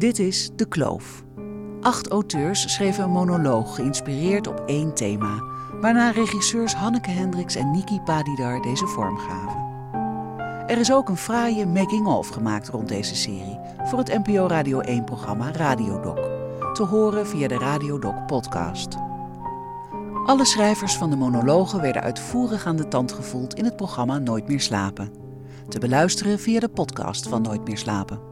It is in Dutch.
Dit is De Kloof. Acht auteurs schreven een monoloog geïnspireerd op één thema, waarna regisseurs Hanneke Hendricks en Niki Padidar deze vorm gaven. Er is ook een fraaie making-of gemaakt rond deze serie voor het NPO Radio 1-programma Radiodoc, te horen via de Radiodoc podcast. Alle schrijvers van de monologen werden uitvoerig aan de tand gevoeld in het programma Nooit meer slapen. Te beluisteren via de podcast van Nooit meer slapen.